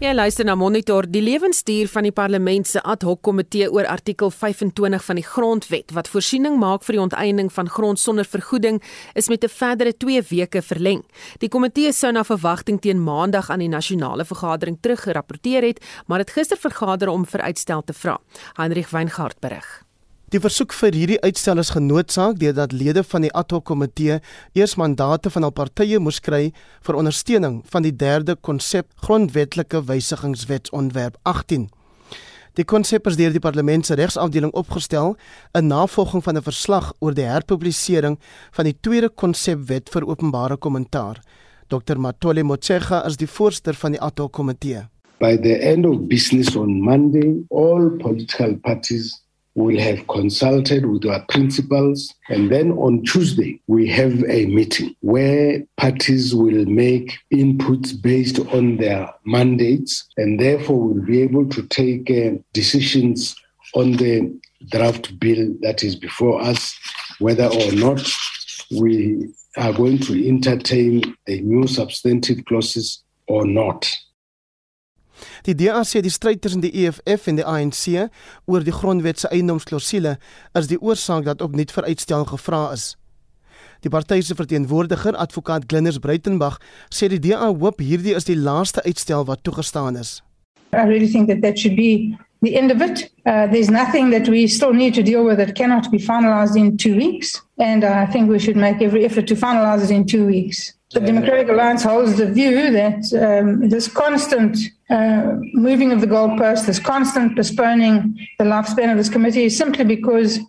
Ja, luister na Monitor. Die lewensduur van die parlement se ad hoc komitee oor artikel 25 van die Grondwet wat voorsiening maak vir die onteiening van grond sonder vergoeding is met 'n verdere 2 weke verleng. Die komitee sou na verwagting teen Maandag aan die nasionale vergadering teruggerapporteer het, maar het gister vergader om vir uitstel te vra. Heinrich Weingart berig. Die versoek vir hierdie uitstel is genootsaak deurdat lede van die ad hoc komitee eers mandate van al partye moes kry vir ondersteuning van die derde konsep grondwetlike wysigingswetsontwerp 18. Die konsep is deur die parlement se regsafdeling opgestel in navolging van 'n verslag oor die herpublisering van die tweede konsepwet vir openbare kommentaar. Dr Matole Motshega is die voorsteur van die ad hoc komitee. By the end of business on Monday, all political parties will have consulted with our principals and then on Tuesday we have a meeting where parties will make inputs based on their mandates and therefore we'll be able to take uh, decisions on the draft bill that is before us whether or not we are going to entertain the new substantive clauses or not Die DA sê die stryd tussen die EFF en die ANC oor die grondwet se eiendomsklousule is die oorsaak dat opnuut vir uitstel gevra is. Die party se verteenwoordiger, advokaat Glynis Breitenberg, sê die DA hoop hierdie is die laaste uitstel wat toegestaan is. I really think that that should be the end of it. Uh, there's nothing that we still need to deal with that cannot be finalized in two weeks. And uh, I think we should make every effort to finalize it in two weeks. The Democratic Alliance holds the view that um, this constant uh, moving of the goalpost, this constant postponing the lifespan of this committee is simply because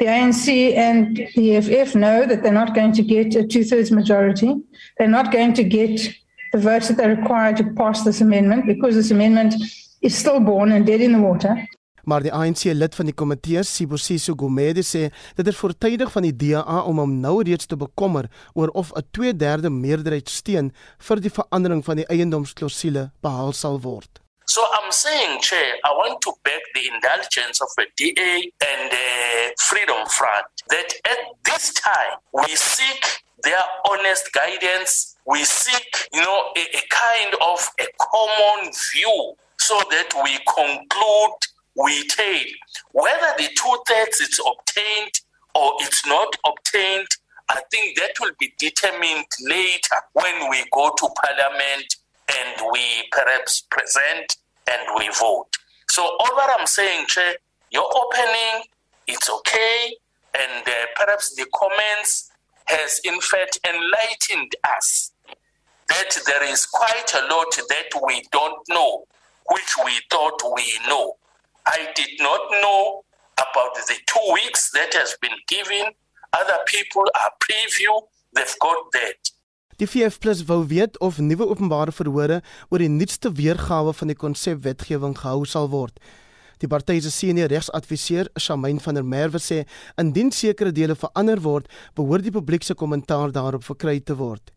the ANC and the EFF know that they're not going to get a two thirds majority. They're not going to get the votes that they require to pass this amendment because this amendment is still born and dead in the water. Maar die ANC lid van die komitee, Sibosiso Gomede sê dit is voortydig van die DA om hom nou reeds te bekommer oor of 'n 2/3 meerderheid steun vir die verandering van die eiendomsklousule behaal sal word. So I'm saying, Chair, I want to beg the indulgence of the DA and the Freedom Front that at this time we seek their honest guidance. We seek, you know, a, a kind of a common view so that we conclude we take. Whether the two thirds is obtained or it's not obtained, I think that will be determined later when we go to parliament and we perhaps present and we vote. So all that I'm saying, Chair, your opening, it's okay, and uh, perhaps the comments has in fact enlightened us that there is quite a lot that we don't know, which we thought we know. I did not know about the two weeks that has been given. Other people are preview, they've got that. Die VF+ wou weet of nuwe openbare verhore oor die nuutste weergawe van die konsepwetgewing gehou sal word. Die party se senior regsadviseur, Shamaine van der Merwe sê, indien sekere dele verander word, behoort die publiek se kommentaar daarop verkry te word.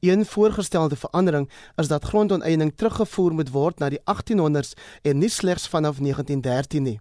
Een voorgestelde verandering is dat grondonteiening teruggevoer moet word na die 1800s en nie slegs vanaf 1913 nie.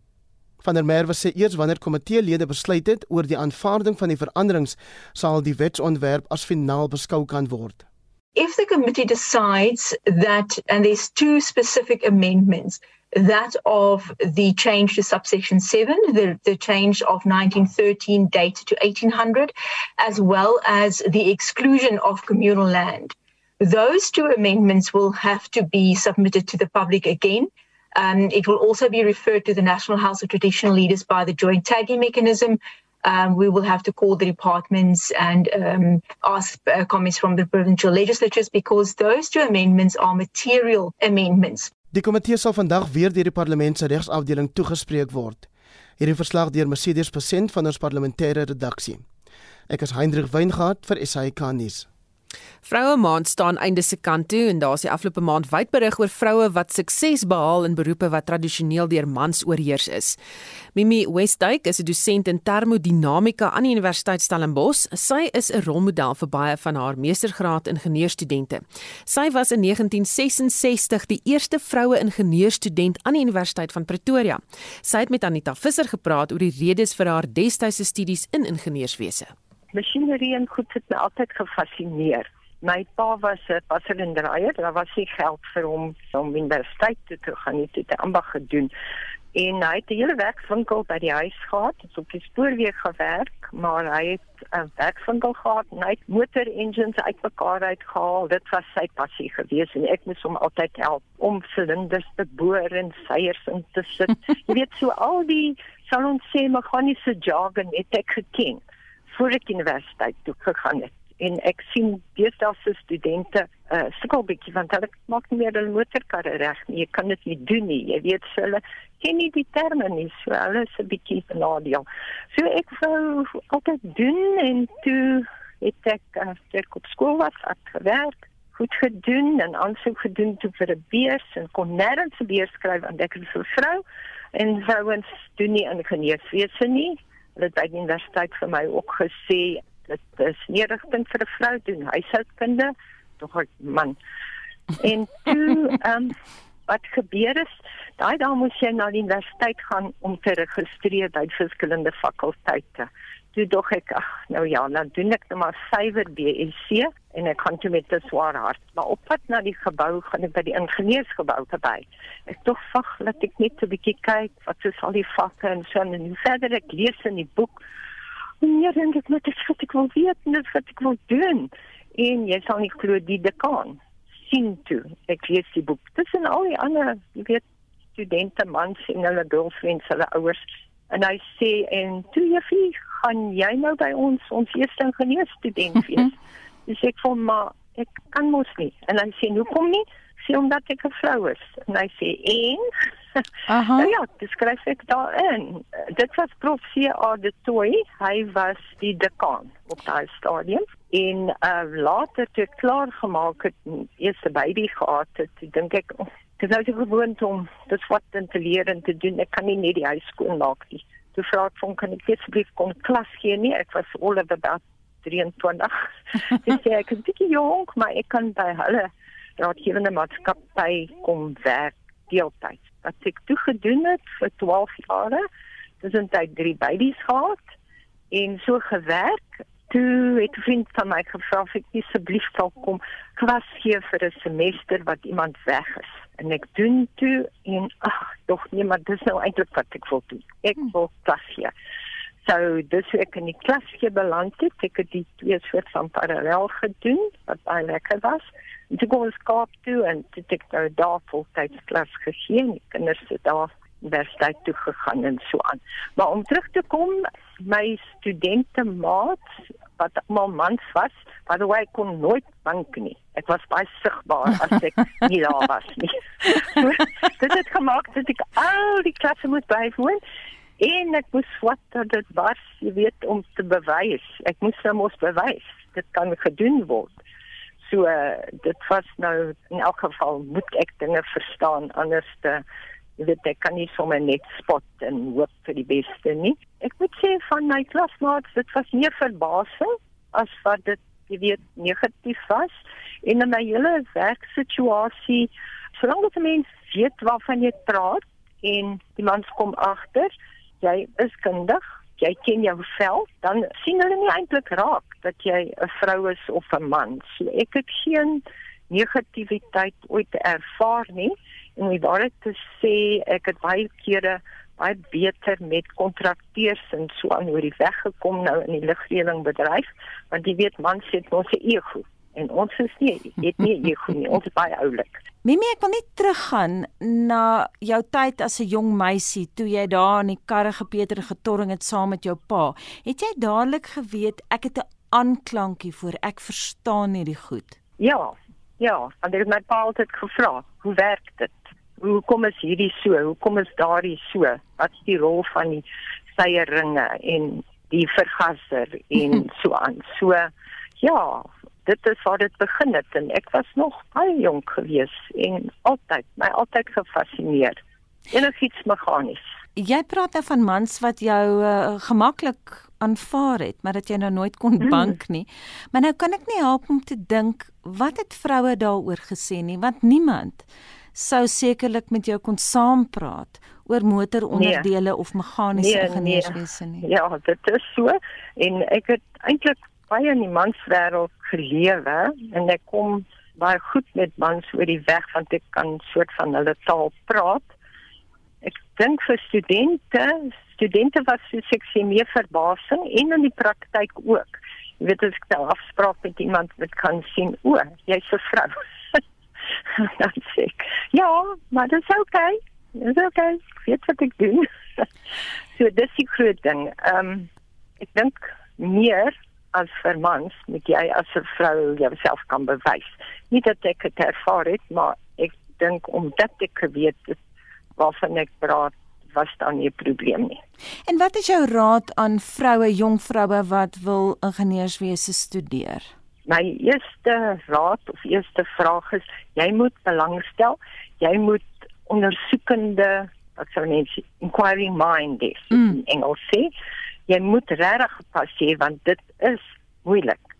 Van der Merwe sê eers wanneer komiteelede besluit het oor die aanvaarding van die veranderings, sal die wetsontwerp as finaal beskou kan word. If the committee decides that and there's two specific amendments that of the change to subsection 7, the, the change of 1913 date to 1800, as well as the exclusion of communal land. Those two amendments will have to be submitted to the public again. Um, it will also be referred to the National House of Traditional Leaders by the joint tagging mechanism. Um, we will have to call the departments and um, ask uh, comments from the provincial legislatures because those two amendments are material amendments. Die komitee sal vandag weer deur die parlement se regsafdeling toegespreek word. Hierdie verslag deur Mercedes Persent van ons parlementêre redaksie. Ek is Hendrik Weingart vir SAK nuus. Vroue Maand staan einde se kant toe en daar's die afgelope maand wyd berig oor vroue wat sukses behaal in beroepe wat tradisioneel deur mans oorheers is. Mimi Westdyk is 'n dosent in termodinamika aan die Universiteit Stellenbosch. Sy is 'n rolmodel vir baie van haar meestergraad ingenieurstudente. Sy was in 1966 die eerste vroue ingenieurstudent aan die Universiteit van Pretoria. Sy het met Anita Visser gepraat oor die redes vir haar destydse studies in ingenieurswese masjinerie en goed het my altyd gefassineer. My pa was 'n passer en draaier. Daar was nie geld vir hom om universiteit toe te gaan nie, toe te ambag gedoen. En hy het 'n hele werkswinkel by die huis gehad, het op die spoorweeg gewerk, maar hy het 'n werkswinkel gehad en hy het motor engines uitmekaar uitgehaal. Dit was sy passie geweest en ek moes hom altyd help om silinders te boor en seiers in te sit. Jy weet so al die sal ons sê meganiese jargon het ek geken voor ek universiteit toe gegaan het en ek sien deesdae se studente uh, sukkel bietjie want hulle maak nie meer hulle motorkarre reg nie. Jy kan dit nie doen nie. Jy weet so hulle ken nie die terme nie. So hulle is 'n bietjie benadeel. So ek wou altyd doen en toe het ek uh, ek op skool was, het gewerk goed gedoen en aansoek gedoen toe vir 'n beurs en kon nêrens 'n beurs skryf want ek is 'n vrou en vrouens doen nie ingenieurswese nie. Hulle by die universiteit vir my ook gesê dit is nie rigting vir 'n vrou doen huishoudkunde. Tog 'n man. En toe ehm um, wat gebeur is daai dae moes jy na die universiteit gaan om te registreer by verskillende fakulteite. Toe dog ek ag nou ja dan doen ek net maar suiwer BSc en ek kon toe met 'n swaar hart maar op pad na die gebou gaan ek by die ingenieursgebou verby ek tog vag laat ek net 'n bietjie kyk wat is al die vakke en so en verder ek lees in die boek Nee, dink ek net ek wat ek wil weet en wat ek wil doen. En jy sal nie glo die dekaan sien toe. Ek lees die boek. Tussen al die ander, jy weet, studente mans en hulle girlfriends, hulle ouers en hy sê en toe juffie, gaan jy nou by ons ons eerste ingenieursstudent wees? Dis ek vir maar ek kan mos nie. En hy sê hoekom nie? Sê omdat ek 'n vrou is. En hy sê en Aha. Nou ja, dis skryf ek daarin. Dit was prof C.A. de Tooi. Hy was die dekaan op daai stadium en uh, later toe ek klaar gemaak het, eerste baby gehad het, dink ek oh, dis nou gewoond om dit wat te leer en te doen. Ek kan nie net die huis skoon maak nie. Toe vra ek van kan ek asseblief kom klas gee nie. Ek was all about 23. Dis sê ek is bietjie jonk, maar ek kan by hulle raadgewende maatskappy kom werk deeltyd wat ek toe gedoen het vir 12 jare. Dis tyd drie babies gehad en so gewerk. Toe het 'n vriend van my gevra of ek asseblief sou kom klas gee vir 'n semester wat iemand weg is. En ek doen toe en ag, tog nee, maar dis nou eintlik wat ek wil doen. Ek hm. wil klas gee. So dis ek in die klas gee beland het. Ek het die twee soort van parallel gedoen wat baie lekker was. En toe kom ons Kaap toe en toe het ek nou daar voltyds klas gegee en die kinders het daar universiteit toe gegaan en so aan. Maar om terug te kom, my studente maat wat almal mans was, by the way kon nooit bank nie. Ek was baie sigbaar as ek nie daar was nie. so, dit het gemaak dat ek al die klasse moet bywoon en ek moes wat dat dit was, jy weet, om te bewys. Ek moes nou mos bewys dit kan gedoen word. So uh, dit was nou in elk geval moet ek dinge verstaan anders te jy weet ek kan nie sommer net spot en hoop vir die beste nie. Ek moet sê van my klasmaats dit was meer verbasing as wat dit jy weet negatief was en in my hele werksituasie solank dit mens weet waarvan jy praat en die mans kom agter jy is kundig jy ken jou vel, dan sien hulle nie eintlik raak dat jy 'n vrou is of 'n man. So ek het geen negativiteit ooit ervaar nie en om dit te sê, ek het baie kere baie beter met kontrakteurs en so aan oor die weg gekom nou in die lugreëlingbedryf, want jy weet mans het mos 'n ego en ons is nie het nie ego nie, ons is baie oulik. Mimi, ek wil net teruggaan na jou tyd as 'n jong meisie toe jy daar in die karre gepeter getorring het saam met jou pa. Het jy dadelik geweet ek het 'n aanklankie voor ek verstaan hierdie goed? Ja. Ja, en ek het my pa altyd gevra, hoe werk dit? Hoe kom is hierdie so? Hoe kom is daardie so? Wat is die rol van die steyeringe en die vergaser en so aan? So ja, dit is waar dit begin het en ek was nog baie jonk gewees en altyd my altyd gefassineer enigiets meganies jy praat nou van mans wat jou uh, gemaklik aanvaar het maar dat jy nou nooit kon hmm. bank nie maar nou kan ek nie help om te dink wat het vroue daaroor gesê nie want niemand sou sekerlik met jou kon saampraat oor motoronderdele nee. of meganiese nee, ingenieurswese nie. Nee. Ja, dit is so en ek het eintlik baie in die manswêreld gelewe en ek kom baie goed met mans oor die weg want ek kan soort van hulle taal praat. Ek dink vir studente, studente was soos ek sê meer verbasing en in die praktyk ook. Jy weet as ek 'n afspraak met iemand wat kan sien, o, jy's 'n vrou. dan sê ek, ja, maar dit is okay. Dit is okay. Ek weet wat ek doen. so dis die groot ding. Ehm um, ek dink meer as vir mans moet jy as 'n vrou jouself kan bewys. Nie dat ek dit ervaar het, maar ek dink omdat ek geweet het waarvan ek praat, was daar nie 'n probleem nie. En wat is jou raad aan vroue, jong vroue wat wil ingenieurswese studeer? My eerste raad of eerste vraag is jy moet belangstel, jy moet ondersoekende wat sou mense inquiring mind is mm. in Engels sê jy moet regtig pas hê want dit is moeilik.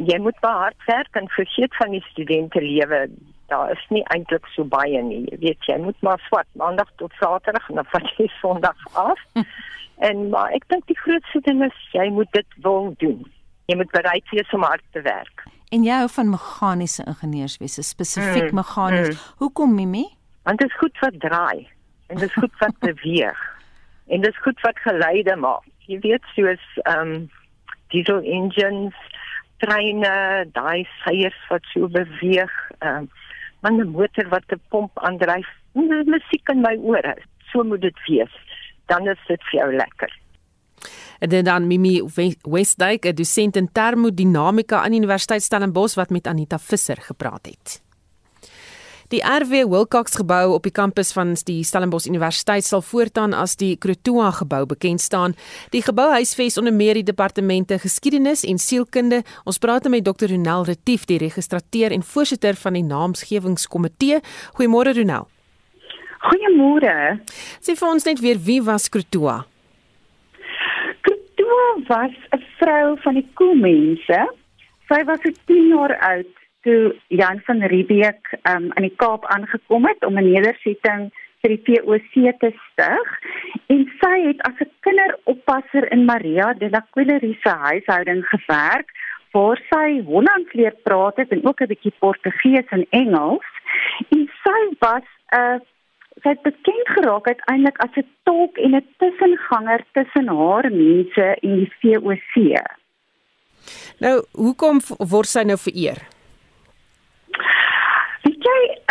Jy moet hard werk en vergeet van die studente lewe. Daar is nie eintlik so baie nie. Jy weet jy moet maar swat maandag tot saterdag en dan vat jy sonderdag af. en maar ek dink die grootste ding is jy moet dit wil doen. Jy moet bereid wees om hard te werk. En jy hou van meganiese ingenieurswese, spesifiek mm, meganies. Mm. Hoekom Mimi? Want dit is goed wat draai en dit is goed wat beweeg. En dit is goed wat geluide maak jy weet soos ehm um, diesel engines, treine, daai seiers wat so beweeg, ehm um, man 'n motor wat 'n pomp aandryf, musiek in my ore. So moet dit wees. Dan is dit vir jou lekker. En dan Mimi Westdyk, 'n dosent in termodinamika aan Universiteit Stellenbosch wat met Anita Visser gepraat het. Die RW Wilcox gebou op die kampus van die Stellenbosch Universiteit sal voortaan as die Krotoa gebou bekend staan. Die gebou huisves onder meer die departemente geskiedenis en sielkunde. Ons praat met Dr. Ronel Retief, die registrateur en voorsitter van die naamsgewingskomitee. Goeiemôre Ronel. Goeiemôre. Sê vir ons net weer wie was Krotoa? Krotoa was 'n vrou van die Koemense. Sy was 10 jaar oud toe Jan van Riebeeck um, in die Kaap aangekom het om 'n nedersetting vir die POC te stig en sy het as 'n kinderoppasser in Maria de la Quillerie se huishouding gewerk waar sy Hollands leer praat het en ook 'n bietjie Portugees en Engels en sy was 'n uh, sy het bekend geraak uiteindelik as 'n tolk en 'n tussenganger tussen haar mense en die VOC. Nou, hoekom word sy nou vereer?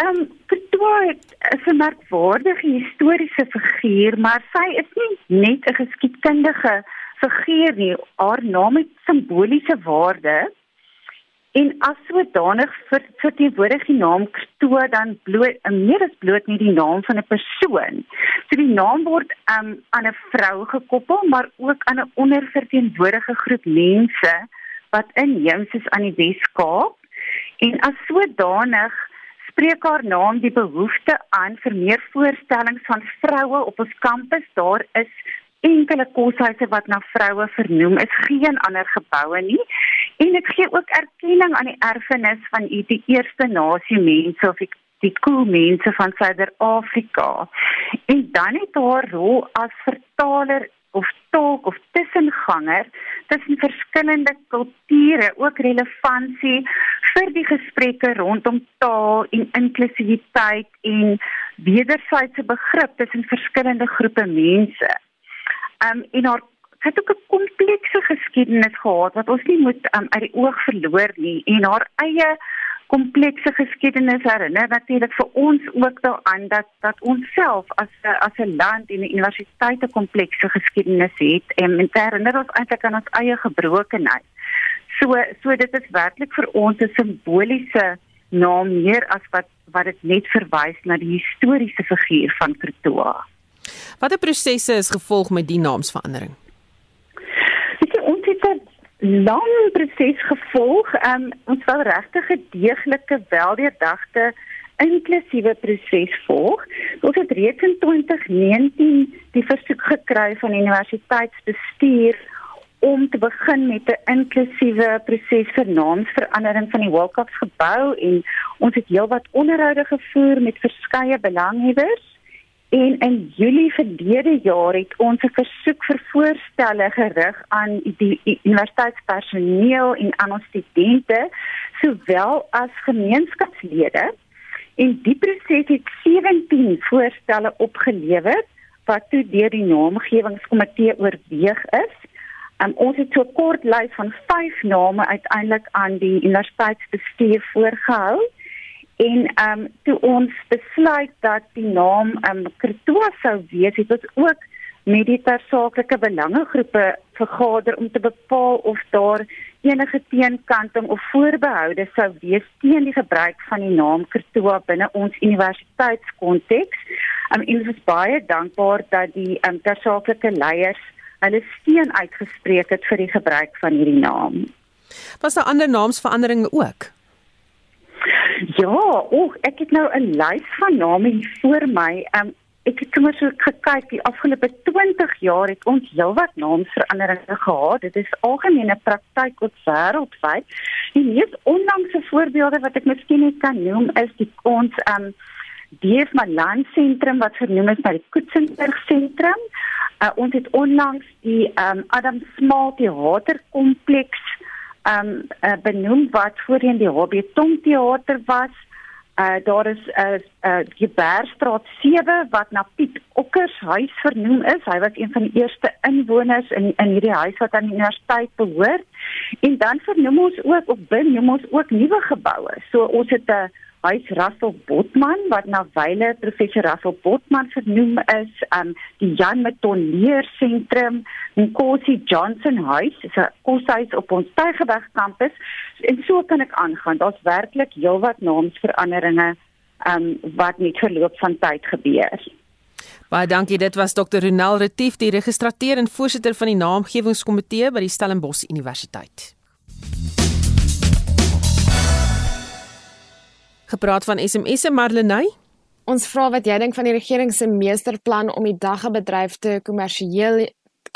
Ehm um, Pretoria is 'n merkwaardige historiese figuur, maar sy is nie net 'n geskiedkundige figuur nie. Haar naam het simboliese waarde. En as sodanig vir vir die woorde die naam Pretoria dan bloot 'n meer as bloot nie die naam van 'n persoon. So die naam word um, aan 'n vrou gekoppel, maar ook aan 'n onderverteenwoordigde groep mense wat inheems is aan die Wes-Kaap. En as sodanig spreek haar naam die behoefte aan vir meer voorstellings van vroue op ons kampus. Daar is enkele koshuise wat na vroue vernoem is, geen ander geboue nie. En dit gee ook erkenning aan die erfenis van die eerste nasie mense of die die cool mense van Suider-Afrika. En dan het haar rol as vertaler of tolk of tussenganger tussen verskillende kulture ook relevantie vir die gesprekke rondom taal en inklusiwiteit en wederwysige begrip tussen verskillende groepe mense. Um en haar het ook 'n komplekse geskiedenis gehad wat ons nie moet um, uit die oog verloor nie en haar eie komplekse geskiedenis herinner natuurlik vir ons ook daaraan dat dat ons self as as 'n land en 'n universiteit 'n komplekse geskiedenis het en dit herinner ons eintlik aan ons eie gebrokenheid. So so dit is werklik vir ons 'n simboliese naam meer as wat wat dit net verwys na die historiese figuur van Krotoa. Watter prosesse is gevolg met die naamsverandering? Dit is ons het 'n lang proses gevolg. Um, ons wou regtig 'n deeglike weldeurdagte inklusiewe proses volg. Ons het reeds in 2019 die versoek gekry van universiteitsbestuur om te begin met 'n inklusiewe proses vir naamsverandering van die Wilcox gebou en ons het heelwat onderhoude gevoer met verskeie belanghebbers En in Julie verlede jaar het ons 'n versoek vir voorstelle gerig aan die universiteitspersoneel en aan ons studente sowel as gemeenskapslede. En die proses het 17 voorstelle opgelewer wat toe deur die naamgewingskomitee oorweeg is. Um, ons het so 'n kort lys van 5 name uiteindelik aan die universiteitsbestuur voorgehou en ehm um, toe ons besluit dat die naam ehm um, Kretoa sou wees, het ons ook met die tersaaklike belangegroepe vergader om te bepaal of daar enige teenkanting of voorbehoude sou wees teen die gebruik van die naam Kretoa binne ons universiteitskonteks. Um, en ons is baie dankbaar dat die um, tersaaklike leiers hulle steun uitgespreek het vir die gebruik van hierdie naam. Was daar ander naamsveranderinge ook? Ja, o, ek het nou 'n lys van name hier voor my. Um, ek het sommer so gekyk die afgelope 20 jaar het ons heelwat naamsveranderinge gehad. Dit is algemene praktyk op wêreldwyd. Die mees onlangse voorbeelde wat ek miskien net kan noem is die ons um DF Malan sentrum wat vernoem is na die Koetsenberg sentrum. Uh, ons het onlangs die um Adam Small teaterkompleks um uh, benoem wat voorheen die HB Tong teater was. Uh daar is 'n uh, uh, die Bergstraat 7 wat na Piet Okkers huis vernoem is. Hy was een van die eerste inwoners in in hierdie huis wat aan die universiteit behoort. En dan vernoem ons ook of benoem ons ook nuwe geboue. So ons het 'n huis Russell Botman wat na wyle professor Russell Botman vernoem is, um die Jan Meton Leer sentrum, Nkosi Johnson huis, is 'n koshuis op ons Tygerberg kampus en so kan ek aangaan. Daar's werklik heelwat naamsveranderinge um wat met verloop van tyd gebeur. Baie dankie. Dit was Dr. Ronel Retief, die registrateur en voorsitter van die naamgewingskomitee by die Stellenbosch Universiteit. Gepraat van SMS'e Marlenae. Ons vra wat jy dink van die regering se meesterplan om die daggebedryf te kommersieel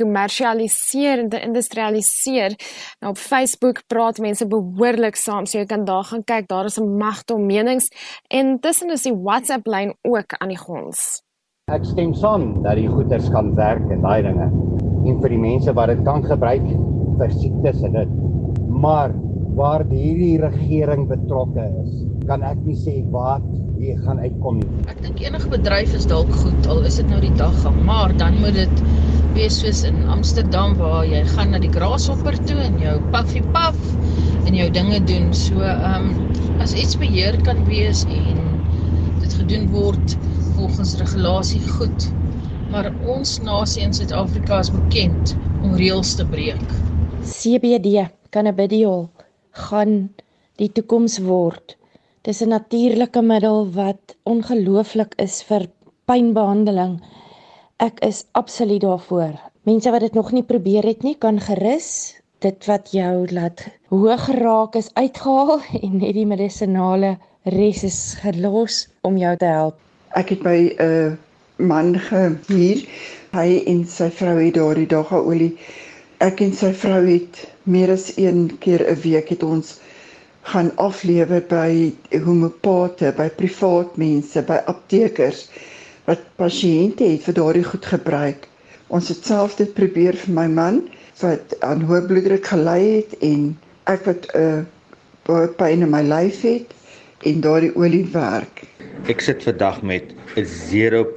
kommersialiseer en te industrialiseer. Nou op Facebook praat mense behoorlik saam, so jy kan daar gaan kyk. Daar is 'n magte om menings en tussen is die WhatsApp lyn ook aan die gons. Ek stem saam dat die goederes kan werk en daai dinge en vir die mense wat dit kan gebruik vir siektes en dit. Maar waar hierdie regering betrokke is, kan ek nie sê wat hier gaan uitkom nie. Ek dink enige bedryf is dalk goed al is dit nou die dag gaan, maar dan moet dit wees soos in Amsterdam waar jy gaan na die grashopper toe en jou puffy puff en jou dinge doen. So ehm um, as iets beheer kan wees en dit gedoen word volgens regulasie goed. Maar ons nasie in Suid-Afrika is bekend om reëls te breek. CBD, cannabidiol gaan die toekoms word. Dis 'n natuurlike middel wat ongelooflik is vir pynbehandeling. Ek is absoluut daarvoor. Mense wat dit nog nie probeer het nie, kan gerus dit wat jou laat hoog geraak is uitgehaal en net die medisonale res is gelos om jou te help. Ek het by 'n uh, man gehuur. Hy en sy vrou het daardie daga olie. Ek en sy vrou het meer as een keer 'n week het ons gaan aflewer by homopate, by privaat mense, by aptekers wat pasiënte het vir daardie goed gebruik. Ons het self dit probeer vir my man wat aan hoë bloeddruk gely het en ek wat 'n uh, baie pyn in my lyf het en daardie olie werk. Ek sit vandag met 'n 0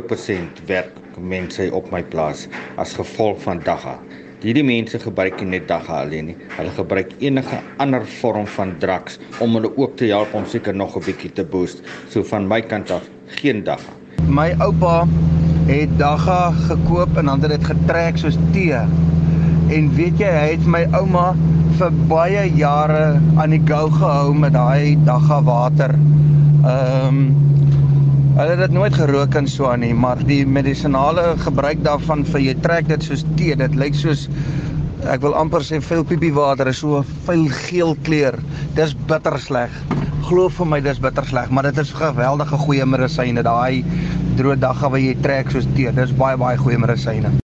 0% werk mense op my plaas as gevolg van dagga. Hierdie mense gebruik nie net dagga alleen nie. Hulle gebruik enige ander vorm van drugs om hulle ook te help om seker nog 'n bietjie te boost. So van my kant af geen dagga. My oupa het dagga gekoop en dan het dit getrek soos tee. En weet jy, hy het my ouma vir baie jare aan die gou gehou met daai dagga water. Ehm um, Hulle het dit nooit gerook aan nie, maar die medisonale gebruik daarvan vir jy trek dit soos tee. Dit lyk soos ek wil amper sê veel piepie water is so 'n vuil geel kleur. Dis bitter sleg. Glo vir my dis bitter sleg, maar dit is geweldige goeie medisyne. Daai droë dagga wat jy trek soos tee, dis baie baie goeie medisyne.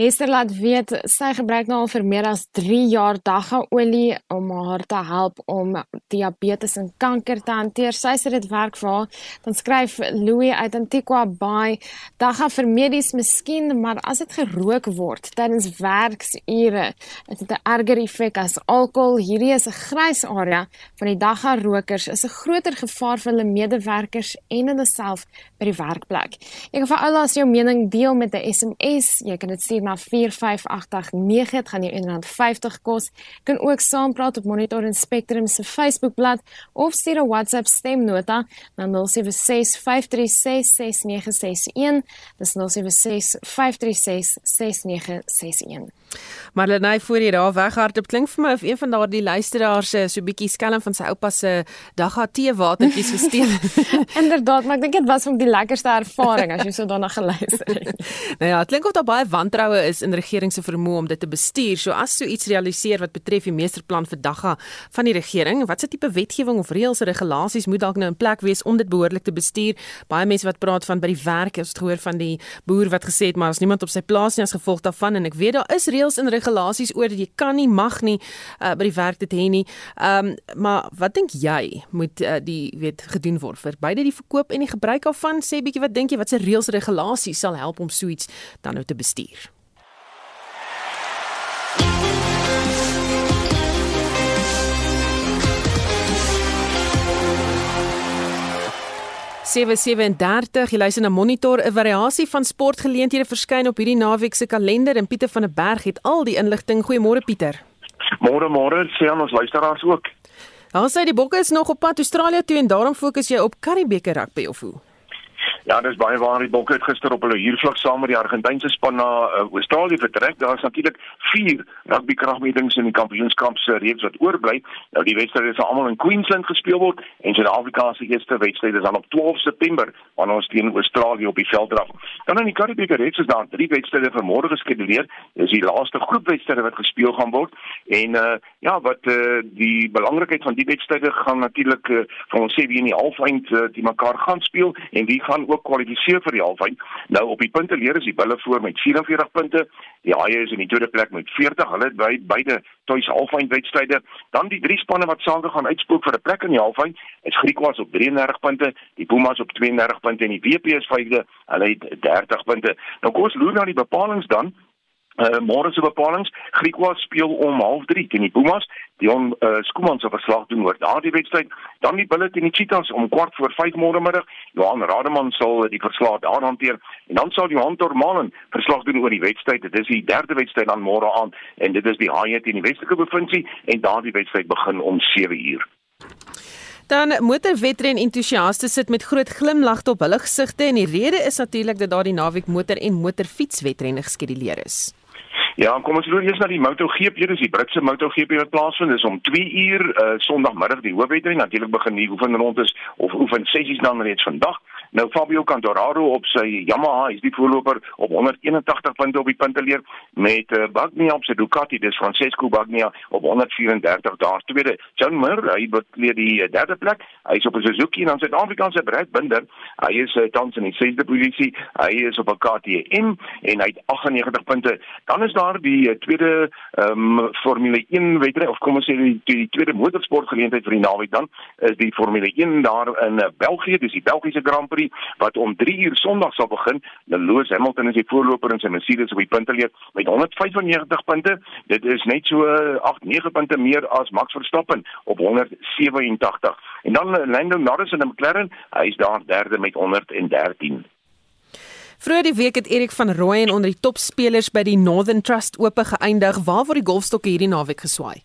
Hester laat weet sy gebruik nou al vir meer as 3 jaar daggaolie om haar te help om diabetes en kanker te hanteer. Sy sê dit werk vir haar. Dan skryf Louis uit Antigua Bay, dagga vir medies miskien, maar as dit gerook word tydens werksure, het dit 'n erger effek as alkohol. Hierdie is 'n grys area van die dagga rokers is 'n groter gevaar vir hulle medewerkers en hulle self by die werkplek. Jy kan vir allas jou mening deel met 'n SMS. Jy kan dit stuur na 45889. Dit gaan jou R1.50 kos. Jy kan ook saampraat op Monitor en Spectrum se Facebookblad of stuur 'n WhatsApp stemnota na 0765366961. Dis 0765366961. Maar Lenay voor jy daar weghardop klink vir my of een van daardie luisteraars so 'n bietjie skelm van sy oupa se dagga tee watertjies gesteel. Inderdaad, maar ek dink dit was vir die lekkerste ervaring as jy so daarna geluister het. nou ja, dit klink of daar baie wantroue is in regering se vermoë om dit te bestuur. So as so iets realiseer wat betref die meesterplan vir dagga van die regering, watse tipe wetgewing of reëls en regulasies moet dalk nou in plek wees om dit behoorlik te bestuur? Baie mense wat praat van by die werk, ons het gehoor van die boer wat gesê het maar as niemand op sy plaas nie as gevolg daarvan en ek weet daar is reëls en regulasies oor dat jy kan nie mag nie uh, by die werk dit hê nie. Ehm um, maar wat dink jy moet uh, die weet gedoen word vir beide die verkoop en die gebruik daarvan? Sê bietjie wat dink jy watse reëls regulasies sal help om so iets dan nou te bestuur? Sewe 37 jy luister na Monitor 'n variasie van sportgeleenthede verskyn op hierdie naweek se kalender en Pieter van der Berg het al die inligting. Goeiemôre Pieter. Môre môre sê aan ons luisteraars ook. Daar sê die Bokke is nog op pad Australië toe en daarom fokus jy op Karibeker rugby of hoe? Ja, dis baie waar die Bokke het gister op hulle huurvlak saam met die Argentynse span na uh, Australië vertrek. Daar is natuurlik 4 rugby kragmetings in die kampioenskap se reeks wat oorbly. Nou die wedstryde sal almal in Queensland gespeel word en Suid-Afrika se eerste wedstryd is dan op 12 September wanneer ons teen Australië op die veld draf. Dan in die Karibiese reeks is daar drie wedstryde vir môre geskeduleer. Dis die laaste groepwedstryde wat gespeel gaan word en uh, ja, wat uh, die belangrikheid van die wedstryde gaan natuurlik uh, vir ons sê wie in die halfeind uh, die mekaar gaan speel en wie gaan ook kwalifiseer vir die halfeind. Nou op die punte leer is die Bulle voor met 44 punte. Die Haie is in die tweede plek met 40. Hulle het by beide tuis halfeind wedstryde. Dan die drie spanne wat saam gaan uitspook vir 'n plek in die halfeind is Griekwas op 33 punte, die Pumas op 32 punte en die WP is vyfde. Hulle het 30 punte. Nou kom ons loer na die bepalinge dan. Uh, môre se bepalinge Griekwa speel om 0:30 teen die Pumas. Dion uh, Skuman se verslag doen oor daardie wedstryd. Dan die Bulls teen die Cheetahs om kwart voor 5 môre middag Johan Rademan sal die verslag daar hanteer. En dan sal Johan Tormalen verslag doen oor die wedstryd. Dit is die derde wedstryd aan môre aand en dit is die Haie teen die Weselike provinsie en daardie wedstryd begin om 7 uur. Dan motorwetren entoesiaste sit met groot glimlagte op hulle gesigte en die rede is natuurlik dat daardie naweek motor en motorfietswetrenne geskeduleer is. Ja, kom ons loop eers na die MotoGP, dis die Britse MotoGP wat plaasvind. Dis om 2 uur uh Sondagmiddag die hoofwedren. Natuurlik begin die oefenrondes of oefen sessies dan reeds vandag. Nou Fabio Cantararo op sy Yamaha is die voorloper op 181 punte op die punteleer met uh, Bagnaia op sy Ducati, dis Francesco Bagnaia op 134 daar tweede. John Mir, hy bekleed die uh, derde plek. Hy is op 'n Suzuki en dan Suid-Afrikaanse Brad Binder. Hy is uh, tans in die sesde posisie. Hy is op 'n KTM en hy het 98 punte. Dan is daar die uh, tweede um, Formule 1 wedren of kom ons sê die, die tweede motorsportgeleentheid vir die naweek dan is die Formule 1 daar in uh, België, dis die Belgiese Grand Prix wat om 3 uur Sondag sal begin. Lewis Hamilton is die voorloper in sy Mercedes op die punteleer met 195 punte. Dit is net so 8 9 punte meer as Max Verstappen op 187. En dan eh, Lando Norris in McLaren, hy is daar derde met 113. Vroeger die week het Erik van Rooyen onder die topspelers by die Northern Trust Ope geëindig. Waar word die golfstokke hierdie naweek geswaai?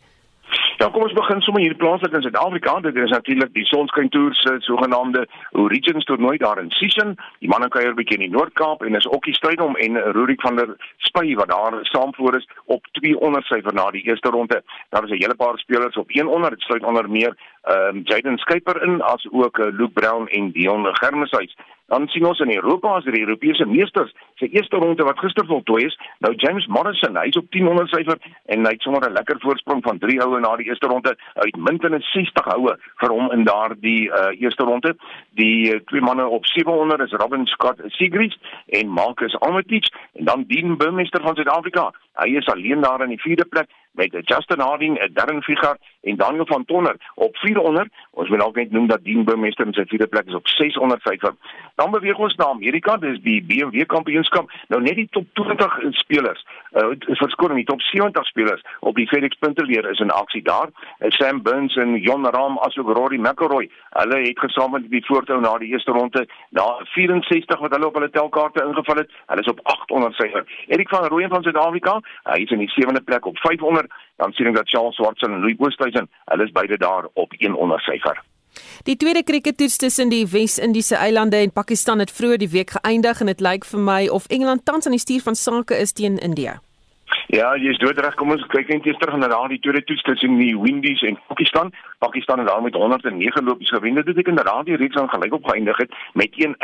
Ja, kom ons begin sommer hier plaaslik in Suid-Afrika. Dit is natuurlik die Sonskyn Tour se sogenaamde Origins toernooi daar in Sishen. Die manne kuier 'n bietjie in die Noord-Kaap en is ook die strydom en Rurik van der Spy wat daar saamvoer is op 200 syfer na die eerste ronde. Daar is 'n hele paar spelers op 100. Dit sluit onder meer um, Jaden Skyper in as ook uh, Luke Brown en Dion Germeshuis. Dan sien ons in Europa as die Europese meesters se eerste ronde wat gister voltooi is. Nou James Morrison, hy's op 1000 syfer en hy het sommer 'n lekker voorsprong van 3 houe na die eerste ronde. Uitmuntende 60 houe vir hom in daardie uh, eerste ronde. Die uh, twee manne op 700 is Robin Scott Sigrid en Marcus Armitage en dan Dean Burmester van Suid-Afrika. Hy is alleen daar in die vierde plek met Justin Harding, Darren Figart en Daniel van Tonner op 400. Ons moet ook net noem dat Dean Burmester in sy vierde plek is op 600 syfer. Dan beweeg ons na Amerika, dis die BMW Kampioenskap. Nou net die top 20 spelers, uh, verskoning, die top 70 spelers op die FedEx Punterleer is in aksie daar. Uh, Sam Burns en Jon Rahm asook Rory McIlroy, hulle het gesamentlik die voortou na die eerste ronde na 64 wat hulle op hulle telkaarte ingeval het. Hulle is op 800 syfer. Erik van Rooyen van Suid-Afrika, hy is in die sewende plek op 500 dan sien ek dat Charles Swartson en Louis Oosthuizen, hulle is beide daar op 100 syfer. Die tweede krikettoets tussen die Wes-Indiese eilande en Pakistan het vroeër die week geëindig en dit lyk vir my of Engeland tans aan die stuur van sake is teen India. Ja, jy is doodreg. Kom ons kyk net eers terug na daardie tweede toets tussen die Windies en Pakistan. Pakistan het daar met 109 lopies gewen. Dit het inderdaad die reeks aan gelyk op geëindig het met 1-1.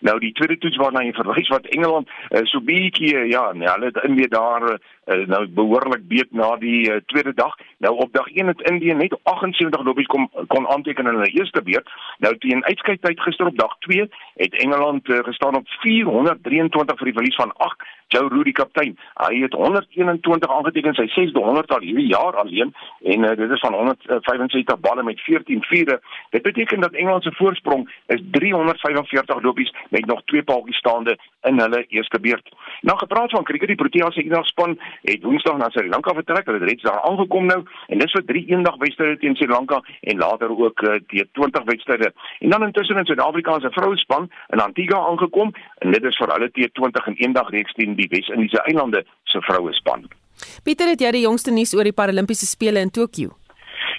Nou die tweede toets waarna jy verwys wat Engeland uh, so bietjie ja, nee, hulle het in weer daar uh, nou behoorlik beet na die uh, tweede dag. Nou op dag 1 het Indië net 78 lopies kom kon aanteken in hulle eerste beurt. Nou teen uitskyktyd gister op dag 2 het Engeland uh, gestaan op 423 vir die verlies van 8 Joe Rudy kaptein. Hy het 121 aangeteken sy 6de 100 al hierdie jaar alleen en uh, dit is van 165 balle met 14 vure. Dit beteken dat Engeland se voorsprong is 345 lopies met nog twee paaltjies staande in hulle eerste beurt. Nou gepraat van cricket, die Protea se eendagspan het Woensdag na Sri Lanka vertrek. Hulle het reeds daar aangekom nou en dis vir drie eendagwedstryde teen Sri Lanka en later ook uh, die 20 wedstryde. En dan intussen in Suid-Afrika se vrouespan in Antigua aangekom en dit is vir hulle T20 en eendagreeks teen die Wes-Indiese eilande se vroue span. Pieter, het jy die jongste nuus oor die Paralimpiese spele in Tokio?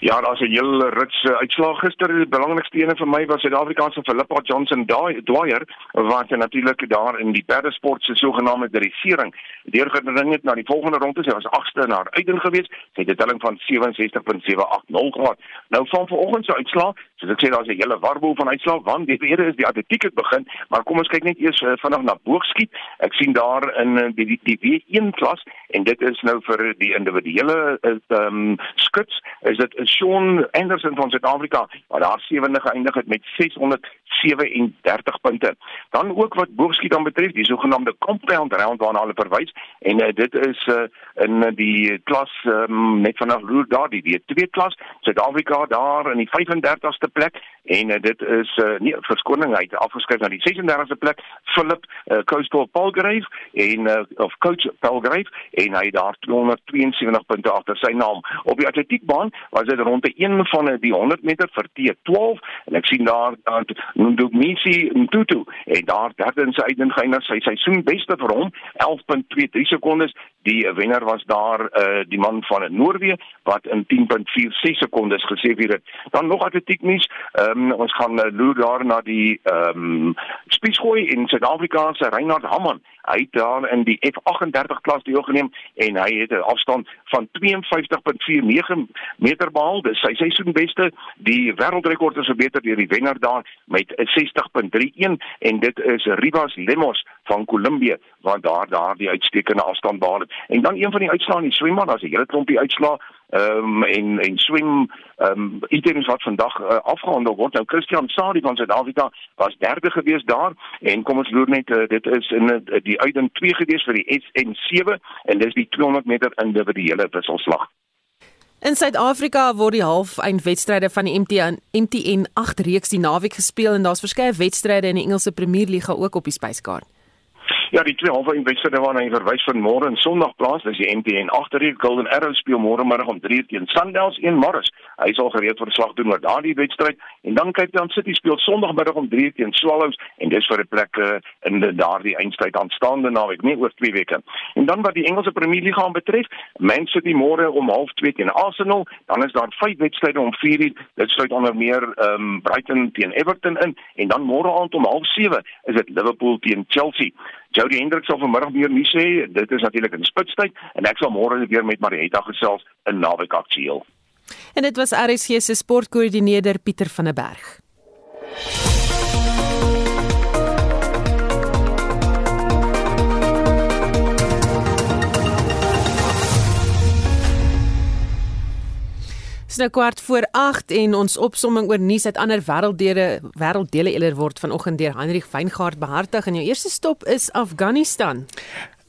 Ja, daar's 'n hele rits uh, uitslag gister. Die belangrikste een vir my was Suid-Afrikaanse Philippa Johnson Dwyer wat natuurlik daar in die perdesport se sogenaamde dressering deurgedring het na die volgende ronde. Sy was agste na haar uiting gewees. Sy het 'n telling van 67.780 gehad. Nou van vanoggend se uitslag, soos ek sê daar's 'n hele warboel van uitslag want die eerste is die atletiek het begin, maar kom ons kyk net eers uh, vinnig na boogskiet. Ek sien daar in uh, die die, die W1 klas en dit is nou vir die individuele ehm um, skuts is dit is Sean Anderson van Suid-Afrika wat daar sewende geëindig het met 637 punte. Dan ook wat boogskiet dan betref, die sogenaamde compound round waarna hulle verwys en uh, dit is uh, in die klas um, net vanaf Loer daar die W2 klas, Suid-Afrika daar in die 35ste plek en uh, dit is uh, nie verskoning hy het afgeskryf na die 36ste plek Philip uh, Coastal Palgrave en uh, of coach Palgrave en hy daar 272 punte agter sy naam op die atletiekbaan was dit rond die een van die 100 meter vir T12 en ek sien daar dat Ndumisi Mtutu en daar derde in sy uiteindelik sy seisoen beste vir hom 11.23 sekondes. Die wenner was daar uh, die man van Noorwe wat in 10.46 sekondes gesê het. Dan nog atletiek nuus um, ons gaan uh, loer daar na die ehm um, spiesgooi in Suid-Afrika se Reinhard Hamman hy het daar in die F38 klas deelgeneem en hy het 'n afstand van 52.49 meter behaal. Dis sy seisoenbeste. Die wêreldrekord is verbeter deur die wenner daar met 60.31 en dit is Rivas Lemos van Kolumbie wat daar daar die uitstekende afstand behaal het. En dan een van die uitslae in die swemman daar's 'n hele klompie uitslae um, en en swem ehm um, items wat vandag uh, afgehandel word. Nou Christian Sadi van Suid-Afrika was derde gewees daar en kom ons loer net uh, dit is in uh, die uitdaging 2 gewees vir die SN7 en dis die 200 meter individuele wisselslag. In Suid-Afrika word die halfeindwedstryde van die MTN MTN 8 reeks die naweek gespeel en daar's verskeie wedstryde in die Engelse Premierliga ook op die spyskaart. Ja, die twee halve wedstryde waarna hy verwys van môre en Sondag plaas, dis die MTN agterreek Golden Arrows speel môre middag om 3 teen Sundowns en Morris. Hy sal gereed vir slag doen oor daardie wedstryd en dan Cape Town City speel Sondagmiddag om 3 teen Swallows en dis vir 'n plek uh, in die daardie eindstryd aanstaande naweek, nie oor 2 weke. En dan wat die Engelse Premier League betref, Man City môre om 0:30 teen Arsenal, dan is daar vyf wedstryde om 4 uur. Dit sluit onder meer ehm um, Brighton teen Everton in en dan môre aand om 0:30 is dit Liverpool teen Chelsea. Jody Hendrik sal vanmiddag meer nuus sê. Dit is natuurlik in spitstyd en ek sal môre weer met Marietta gesels in naweek aktueel. En dit was RSG se sportkoördineerder Pieter van der Berg. Dis nou kwart voor 8 en ons opsomming oor nuus uit ander wêrelddele wêrelddele eerder word vanoggend deur Hendrik Weingart behartig en jou eerste stop is Afghanistan.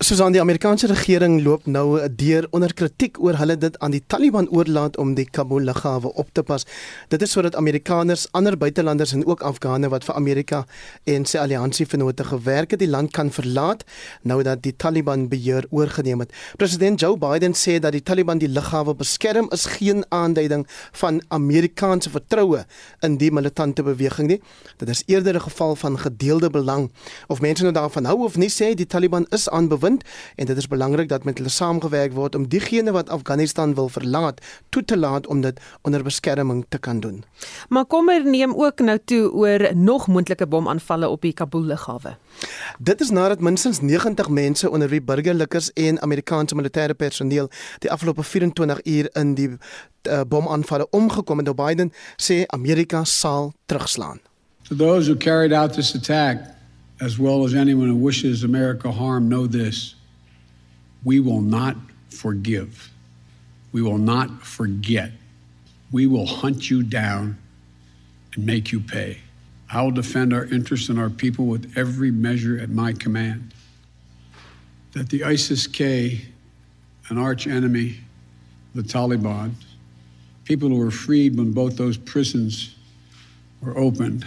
Susan, die Amerikaanse regering loop nou deur onder kritiek oor hulle dit aan die Taliban oorlaat om die Kabul lughawe op te pas. Dit is sodat Amerikaners, ander buitelanders en ook Afghane wat vir Amerika en sy alliansievennote gewerk het, die land kan verlaat nou dat die Taliban beheer oorgeneem het. President Joe Biden sê dat die Taliban die lughawe beskerm is geen aanduiding van Amerikaanse vertroue in die militante beweging nie. Dit is eerder 'n geval van gedeelde belang. Of mense nou daarvan hou of nie sê die Taliban is aanbeweeg bewind en dit is belangrik dat met hulle saamgewerk word om diegene wat Afghanistan wil verlaat toe te laat om dit onder beskerming te kan doen. Maar kommer neem ook nou toe oor nog moontlike bomaanvalle op die Kabul lughawe. Dit is nadat minstens 90 mense onder wie burgerlikes en Amerikaanse militêre personeel die afgelope 24 uur in die uh, bomaanvalle omgekom het. Biden sê Amerika sal terugslaan. To those who carried out this attack as well as anyone who wishes America harm, know this we will not forgive. We will not forget. We will hunt you down and make you pay. I will defend our interests and our people with every measure at my command. That the ISIS K, an arch enemy, the Taliban, people who were freed when both those prisons were opened,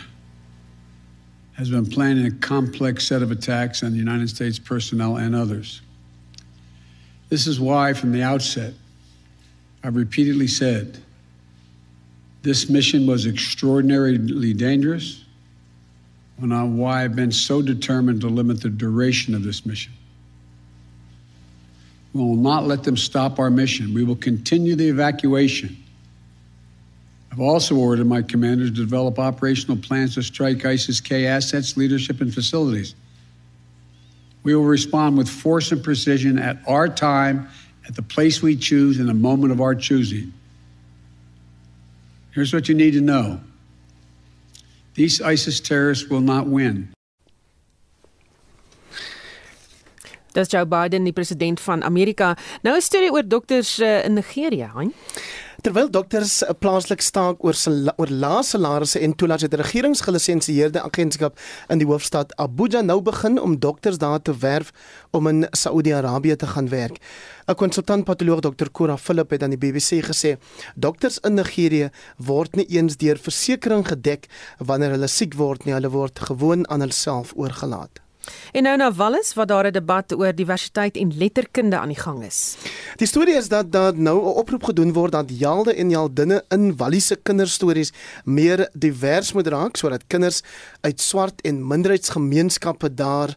has been planning a complex set of attacks on the United States personnel and others. This is why, from the outset, I've repeatedly said this mission was extraordinarily dangerous, and why I've been so determined to limit the duration of this mission. We will not let them stop our mission. We will continue the evacuation I've also ordered my commanders to develop operational plans to strike ISIS K assets, leadership, and facilities. We will respond with force and precision at our time, at the place we choose, in a moment of our choosing. Here's what you need to know these ISIS terrorists will not win. Dis Joe Biden, die president van Amerika. Nou 'n storie oor dokters uh, in Nigerië, hein? Terwyl dokters 'n plaaslik staak oor oor lae salarisse en toelaat het regeringsgelisensieerde agentskap in die hoofstad Abuja nou begin om dokters daar te werf om in Saudi-Arabië te gaan werk. 'n Konsultant patoloog Dr. Kora Philip het aan die BBC gesê dokters in Nigerië word nie eens deur versekerings gedek wanneer hulle siek word nie, hulle word gewoon aan hulself oorgelaat. En nou na Wallis waar daar 'n debat oor diversiteit en letterkunde aan die gang is. Die storie is dat daar nou 'n oproep gedoen word dat jaalde en jaaldinne in Walliese kinderstories meer divers moet raak sodat kinders uit swart en minderheidsgemeenskappe daar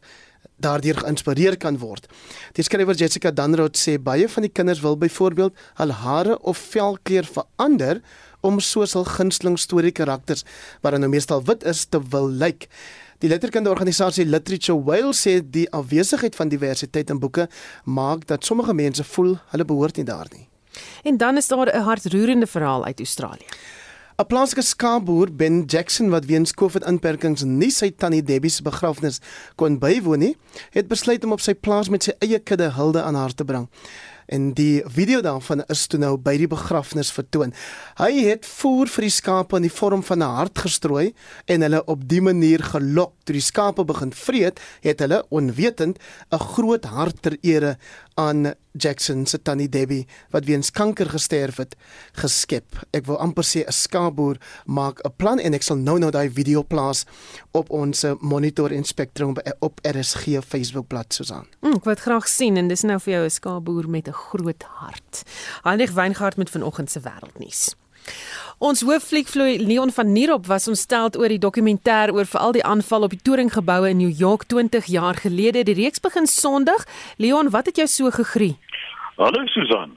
daardeur geïnspireer kan word. Die skrywer Jessica Danroth sê baie van die kinders wil byvoorbeeld hul hare of velkleur verander om soos hul gunsteling storie karakters wat nou meestal wit is te wil lyk. Like. Die letterkundeorganisasie Literature Wales sê die afwesigheid van diversiteit in boeke maak dat sommige mense voel hulle behoort nie daar nie. En dan is daar 'n hartroerende verhaal uit Australië. 'n Plaaslike skaapboer, Ben Jackson wat weens COVID-inperkings nie sy tannie Debbie se begrafnis kon bywoon nie, het besluit om op sy plaas met sy eie kudde hulde aan haar te bring en die video daarvan is toe nou by die begrafnis vertoon. Hy het voer vir die skape in die vorm van 'n hart gestrooi en hulle op die manier gelok. Toe die skape begin vreet, het hulle onwetend 'n groot hart ter ere aan Jackson se tannie Debbie wat weens kanker gesterf het geskep. Ek wil amper sê 'n skaapboer maak 'n plan en ek sal nou nou daai video plaas op ons monitor en spektrum op RSG Facebookblad Susan. Mm, ek wil graag sien en dis nou vir jou 'n skaapboer met 'n groot hart. Heinrich Weingart met vanoggend se wêreldnuus. Ons hooffliekvloei Leon van Nierop was ontstel oor die dokumentêr oor veral die aanval op die toringgeboue in New York 20 jaar gelede. Die reeks begin Sondag. Leon, wat het jou so gegree? Hallo Susan.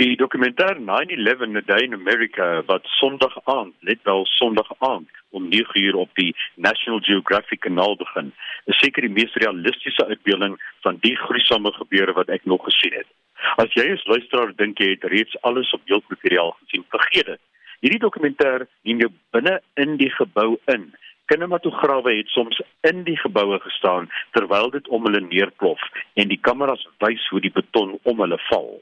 Die dokumentêr 9/11 A Day in America wat Sondag aand, net wel Sondag aand om 9uur op die National Geographic kanaal begin, is seker die mees realistiese uitbeelding van die gruisame gebeure wat ek nog gesien het. As jy as luisteraar dink jy het reeds alles op beeldmateriaal gesien, vergeet dit. Hierdie dokumentêr neem jou binne in die gebou in. Kinematograwe het soms in die geboue gestaan terwyl dit om hulle neerplof en die kameras wys hoe die beton om hulle val.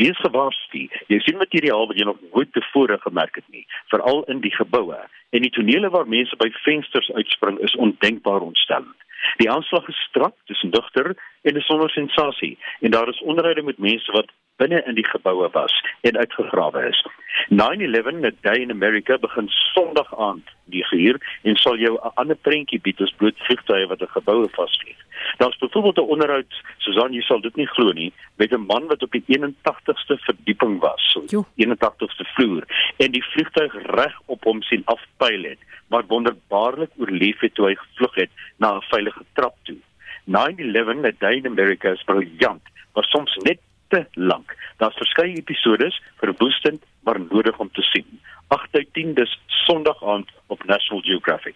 Wees gewaarsku. Jy sien materiaal wat jy nog nooit tevore gemerk het nie, veral in die geboue. En die tonele waar mense by vensters uitspring is ondenkbaar ontstellend. Die aanslag is strak, dis digter en is sonder sensasie en daar is onderhoude met mense wat binne in die geboue was en uitgegrawe is. 9/11 a day in America begin Sondag aand die gehuur en sal jou 'n ander prentjie bied as bloot vliegtuie wat 'n geboue vasvlieg. Daar's byvoorbeeld 'n onderhoud, Susan, jy sal dit nie glo nie, met 'n man wat op die 81ste verdieping was, so 81ste vloer en die vliegtuig reg op hom sien afpyl het, maar wonderbaarlik oorleef het toe hy gevlug het na 'n veilige trap toe. 9/11 a day in America is briljant, maar soms net te lank. Daar's verskeie episodes verwoestend maar nodig om te sien. 8 uit 10 dis Sondag aand op National Geographic.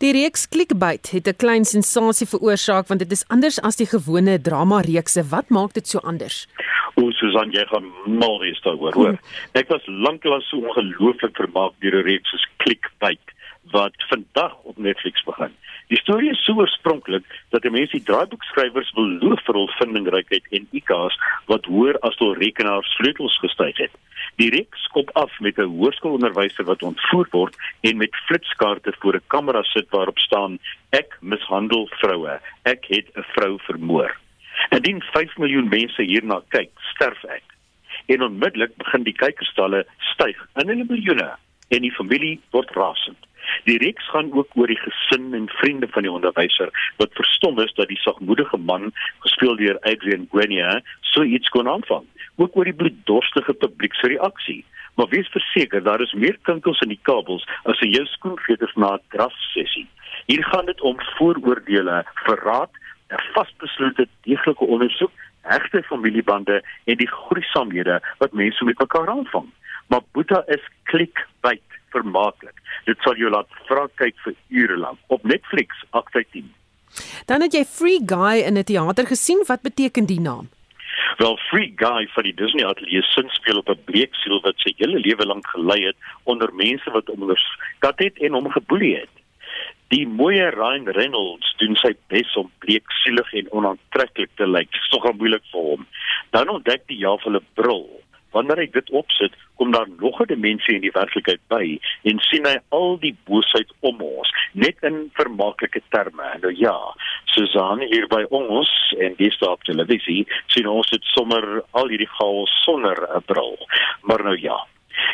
Die reeks Clickbait het 'n klein sensasie veroorsaak want dit is anders as die gewone drama reekse. Wat maak dit so anders? O, Susan, jy gaan mal wees daaroor, hoor. Ek was lanklaas so ongelooflik vermaak deur 'n reeks soos Clickbait wat vandag op Netflix begin. Die storie is so oorspronklik dat die mense die draaiboekskrywers beloof vir hul vindingrykheid en IQ's wat hoër as hul rekenaars sleutels gestyg het. Die reeks skop af met 'n hoërskoolonderwyser wat ontvoer word en met flitskaarte voor 'n kamera sit waarop staan: "Ek mishandel vroue. Ek het 'n vrou vermoor." Indien 5 miljoen mense hierna kyk, sterf ek. En onmiddellik begin die kykerstalle styg in hulle miljoene en die familie word rasend. Die reeks gaan ook oor die gesin en vriende van die onderwyser wat verstom is dat die sagmoedige man gespeel deur Adrian Grenier so iets kon aanvang. Ook oor die bloeddorstige publiek se reaksie. Maar wees verseker daar is meer kinkels in die kabels as in jou skoenveters na 'n drafsessie. Hier gaan dit om vooroordeele, verraad, 'n vasbeslote deeglike ondersoek, hegte familiebande en die gruisamhede wat mense met mekaar aanvang. Maar Boeta is klik byt vermaaklik. Dit sal jou laat vra kyk vir ure lank op Netflix 8/10. Dan het jy Free Guy in 'n teater gesien. Wat beteken die naam? Wel Free Guy van die Disney Ateljee sin speel op 'n bleeksiel wat sy hele lewe lank gelei het onder mense wat hom onderskat het en hom geboelie het. Die moeie Ryan Reynolds doen sy bes om bleeksielig en onaantreklik te lyk. Dit is nogal moeilik vir hom. Dan ontdek die jaaf hulle bril wanneer hy dit opsit, kom daar nog 'n dimensie in die werklikheid by en sien hy al die boosheid om ons, net in vermaaklike terme. Nou ja, Susan hier by ons en dis op televisie, sien ons dit sommer al hierdie chaos sonder 'n bril. Maar nou ja,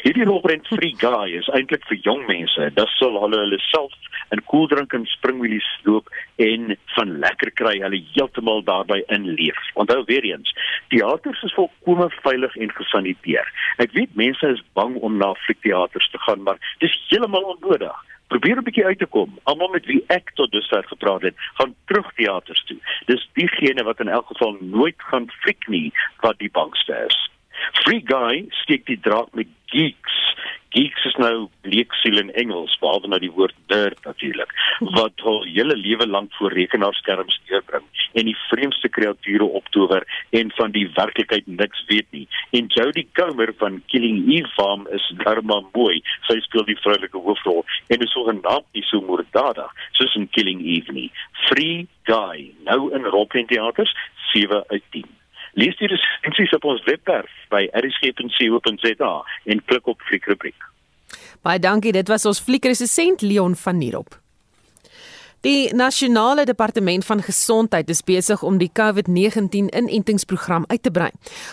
Hierdie rolprent Free Guy is eintlik vir jong mense. Dit sal hulle hulle self in koeldrink en springwielies loop en van lekker kry hulle heeltemal daarbey inleef. Onthou weer eens, teaters is volkome veilig en gesaniteer. Ek weet mense is bang om na fliekteaters te gaan, maar dis heeltemal onnodig. Probeer 'n bietjie uit te kom. Almal met wie ek tot dusver gepraat het, gaan terug teaters toe. Dis diegene wat in elk geval nooit gaan fliek nie wat die bangste is. Free Guy steek die draad met geeks. Geeks is nou bleeksiel in Engels, behalwe nou die woord nerd natuurlik, wat hul hele lewe lank voor rekenaarskerms deurbring en die vreemdste kreature optower en van die werklikheid niks weet nie. En Jodie Comer van Killing Eve Farm is darma mooi. Sy speel die vroulike hoofrol en is so genaamd nie so moorddadig soos in Killing Eve nie. Free Guy, nou in Rockland Theaters 7 uit 10. Lees die resensies op ons webwerf by erisg.co.za en klik op fliekrubriek. Baie dankie, dit was ons fliekresensent Leon van Nierop. Die nasionale departement van gesondheid is besig om die COVID-19 inentingsprogram uit te brei.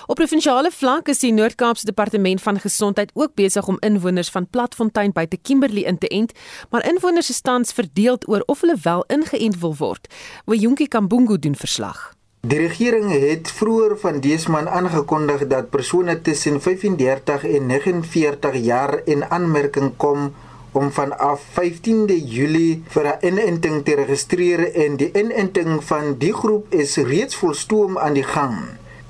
Op provinsiale vlak is die Noord-Kaapse departement van gesondheid ook besig om inwoners van Platfontein by te Kimberley in te ent, maar inwoners is tans verdeeld oor of hulle wel ingeënt wil word. Wojunki Kambungu doen verslag. Die regering het vroeër van dese maand aangekondig dat persone tussen 35 en 49 jaar in aanmerking kom om vanaf 15de Julie vir 'n inenting te registreer en die inenting van die groep is reeds volstoom aan die gang.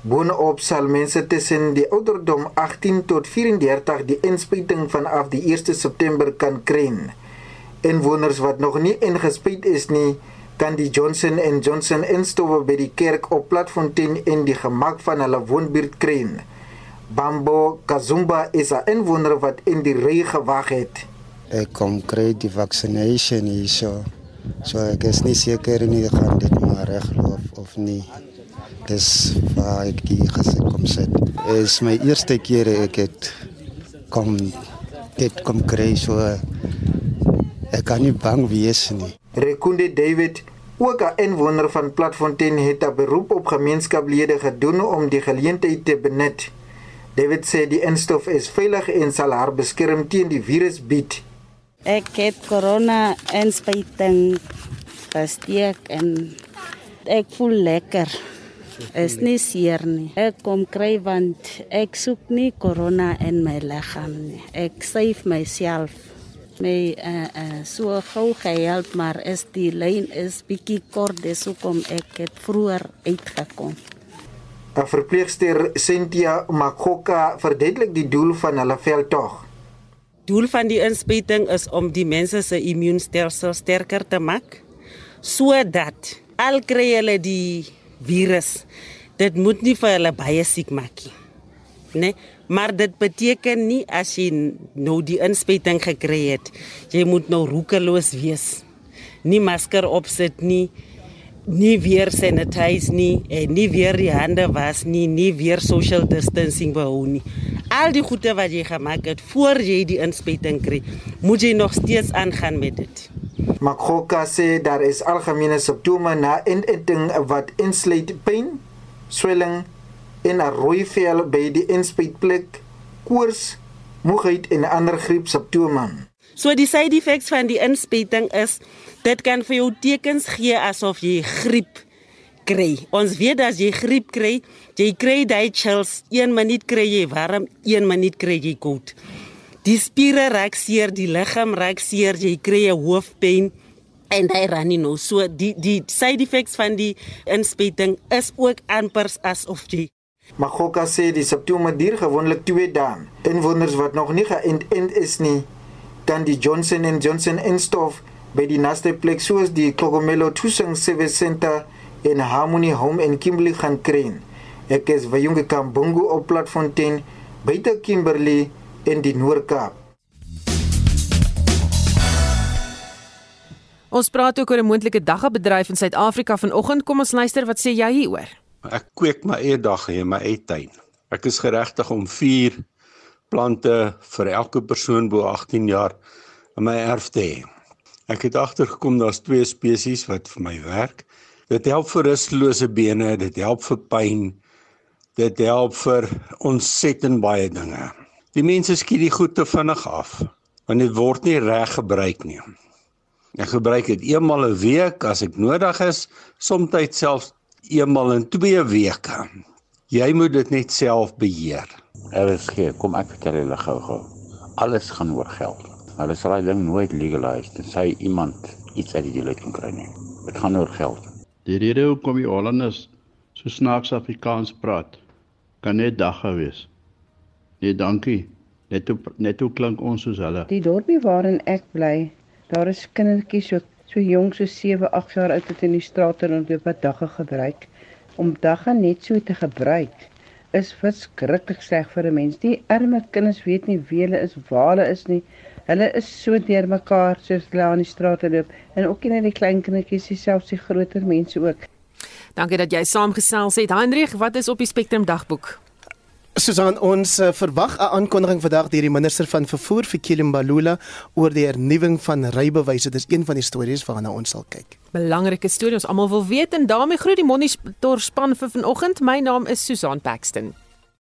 Boonop sal mense tussen die ouderdom 18 tot 34 die inspuiting vanaf die 1 September kan kry. Inwoners wat nog nie ingespuit is nie, kan die Johnson & Johnson instowwe by die kerk op Platfontein in die gemak van hulle woonbuurt kry. Bambo Kazumba is 'n inwoner wat in die ry gewag het. Ek kom kry die vaccination hier so. Ek is nie seker nie gaan dit maar regloop of nie. Dis waar ek hier gekom sit. Is my eerste keer ek het kom dit kom kry so ek kan nie bang wees nie. Rekunde David ook 'n inwoner van Platfontein het 'n beroep op gemeenskaplede gedoen om die geleentheid te benut. David sê die instof is veilig en sal haar beskerm teen die virus bied. Ek het corona inspuiting gesteek en ek voel lekker. Is nie seer nie. Ek kom kry want ek soek nie corona in my liggaam nie. Ek save myself. My uh, uh, so gou gehelp maar is die lyn is bietjie kort dis hoekom ek het vroeër uitgekom. 'n Verpleegster Cynthia Makoka verduidelik die doel van hulle veldtog. Doel van die inspuiting is om die mense se immuunstelsel sterker te maak sodat al kry hulle die virus dit moet nie vir hulle baie siek maak nie. Nee, maar dit beteken nie as jy nou die inspuiting gekry het, jy moet nou roekeloos wees. Nie masker opsit nie, nie weer sanitize nie, en nie weer die hande was nie, nie weer social distancing behou nie. Al die goede wat jy gemaak het voor jy die inspuiting kry, moet jy nog steeds aangaan met dit. Makhoka sê daar is algemene simptome na inenting wat insluit pyn, swelling en 'n rooi vel by die inspuitplek, koors, moegheid en ander griepsimptome. So die side effects van die inspuiting is dit kan vir jou tekens gee asof jy griep kry. Ons weet as jy griep kry, jy kry daai chills, 1 minuut kry jy warm, 1 minuut kry jy koud. Die spiere raak seer, die liggaam raak seer, jy kry 'n hoofpyn en ran nie nou so die die side effects van die inspuiting is ook amper asof jy Magoka sê die simptome duur gewoonlik 2 dae. Inwoners wat nog nie geënt is nie, kan die Johnson & Johnson instof by die naaste plek soos die Klogomelo Tusang Service Center in Harmony Home in Kimberley gaan kry. Ek is by Junge Kambungu op Platfontein, buite Kimberley in die Noord-Kaap. Ons praat ook oor 'n moontlike daggabedryf in Suid-Afrika vanoggend. Kom ons luister wat sê jy hieroor. Ek kweek my eie dag in my eie tuin. Ek is geregtig om 4 plante vir elke persoon bo 18 jaar in my erf te hê. Ek het agtergekom daar's twee spesies wat vir my werk. Dit help vir rustelose bene, dit help vir pyn. Dit help vir ontsettend baie dinge. Die mense skiet die goed te vinnig af want dit word nie reg gebruik nie. Ek gebruik dit eenmal 'n week as ek nodig is, soms selfs eenmal in 2 weke. Jy moet dit net self beheer. RSG, kom ek vertel julle gou-gou. Alles gaan oor geld. Hulle sal daai ding nooit legalise tensy iemand iets uit die deal uit kan kry nie. Dit gaan oor geld. Die rede hoekom die Hollanders so snaaks Afrikaans praat, kan net dag gewees. Nee, dankie. Net hoe net hoe klink ons soos hulle. Die dorpie waarin ek bly, daar is kindertjies so so jonk so 7, 8 jaar oud wat in die strate rondloop wat dagga gebruik. Om dagga net so te gebruik is verskriklik sleg vir 'n mens. Die arme kinders weet nie wie hulle is, waar hulle is nie. Hulle is so deurmekaar soos hulle aan die strate loop en ook nie die klein kindertjies, selfs die groter mense ook. Dankie dat jy saamgesels het. Hendrik, wat is op die Spectrum dagboek? Susan ons uh, verwag 'n aankondiging vandag deur die minister van vervoer Fikile Mbalula oor die hernuwing van rybewyse. Dit is een van die stories waarna ons sal kyk. Belangrike storie ons almal wil weet en daarmee groet die Monitor span vir vanoggend. My naam is Susan Paxton.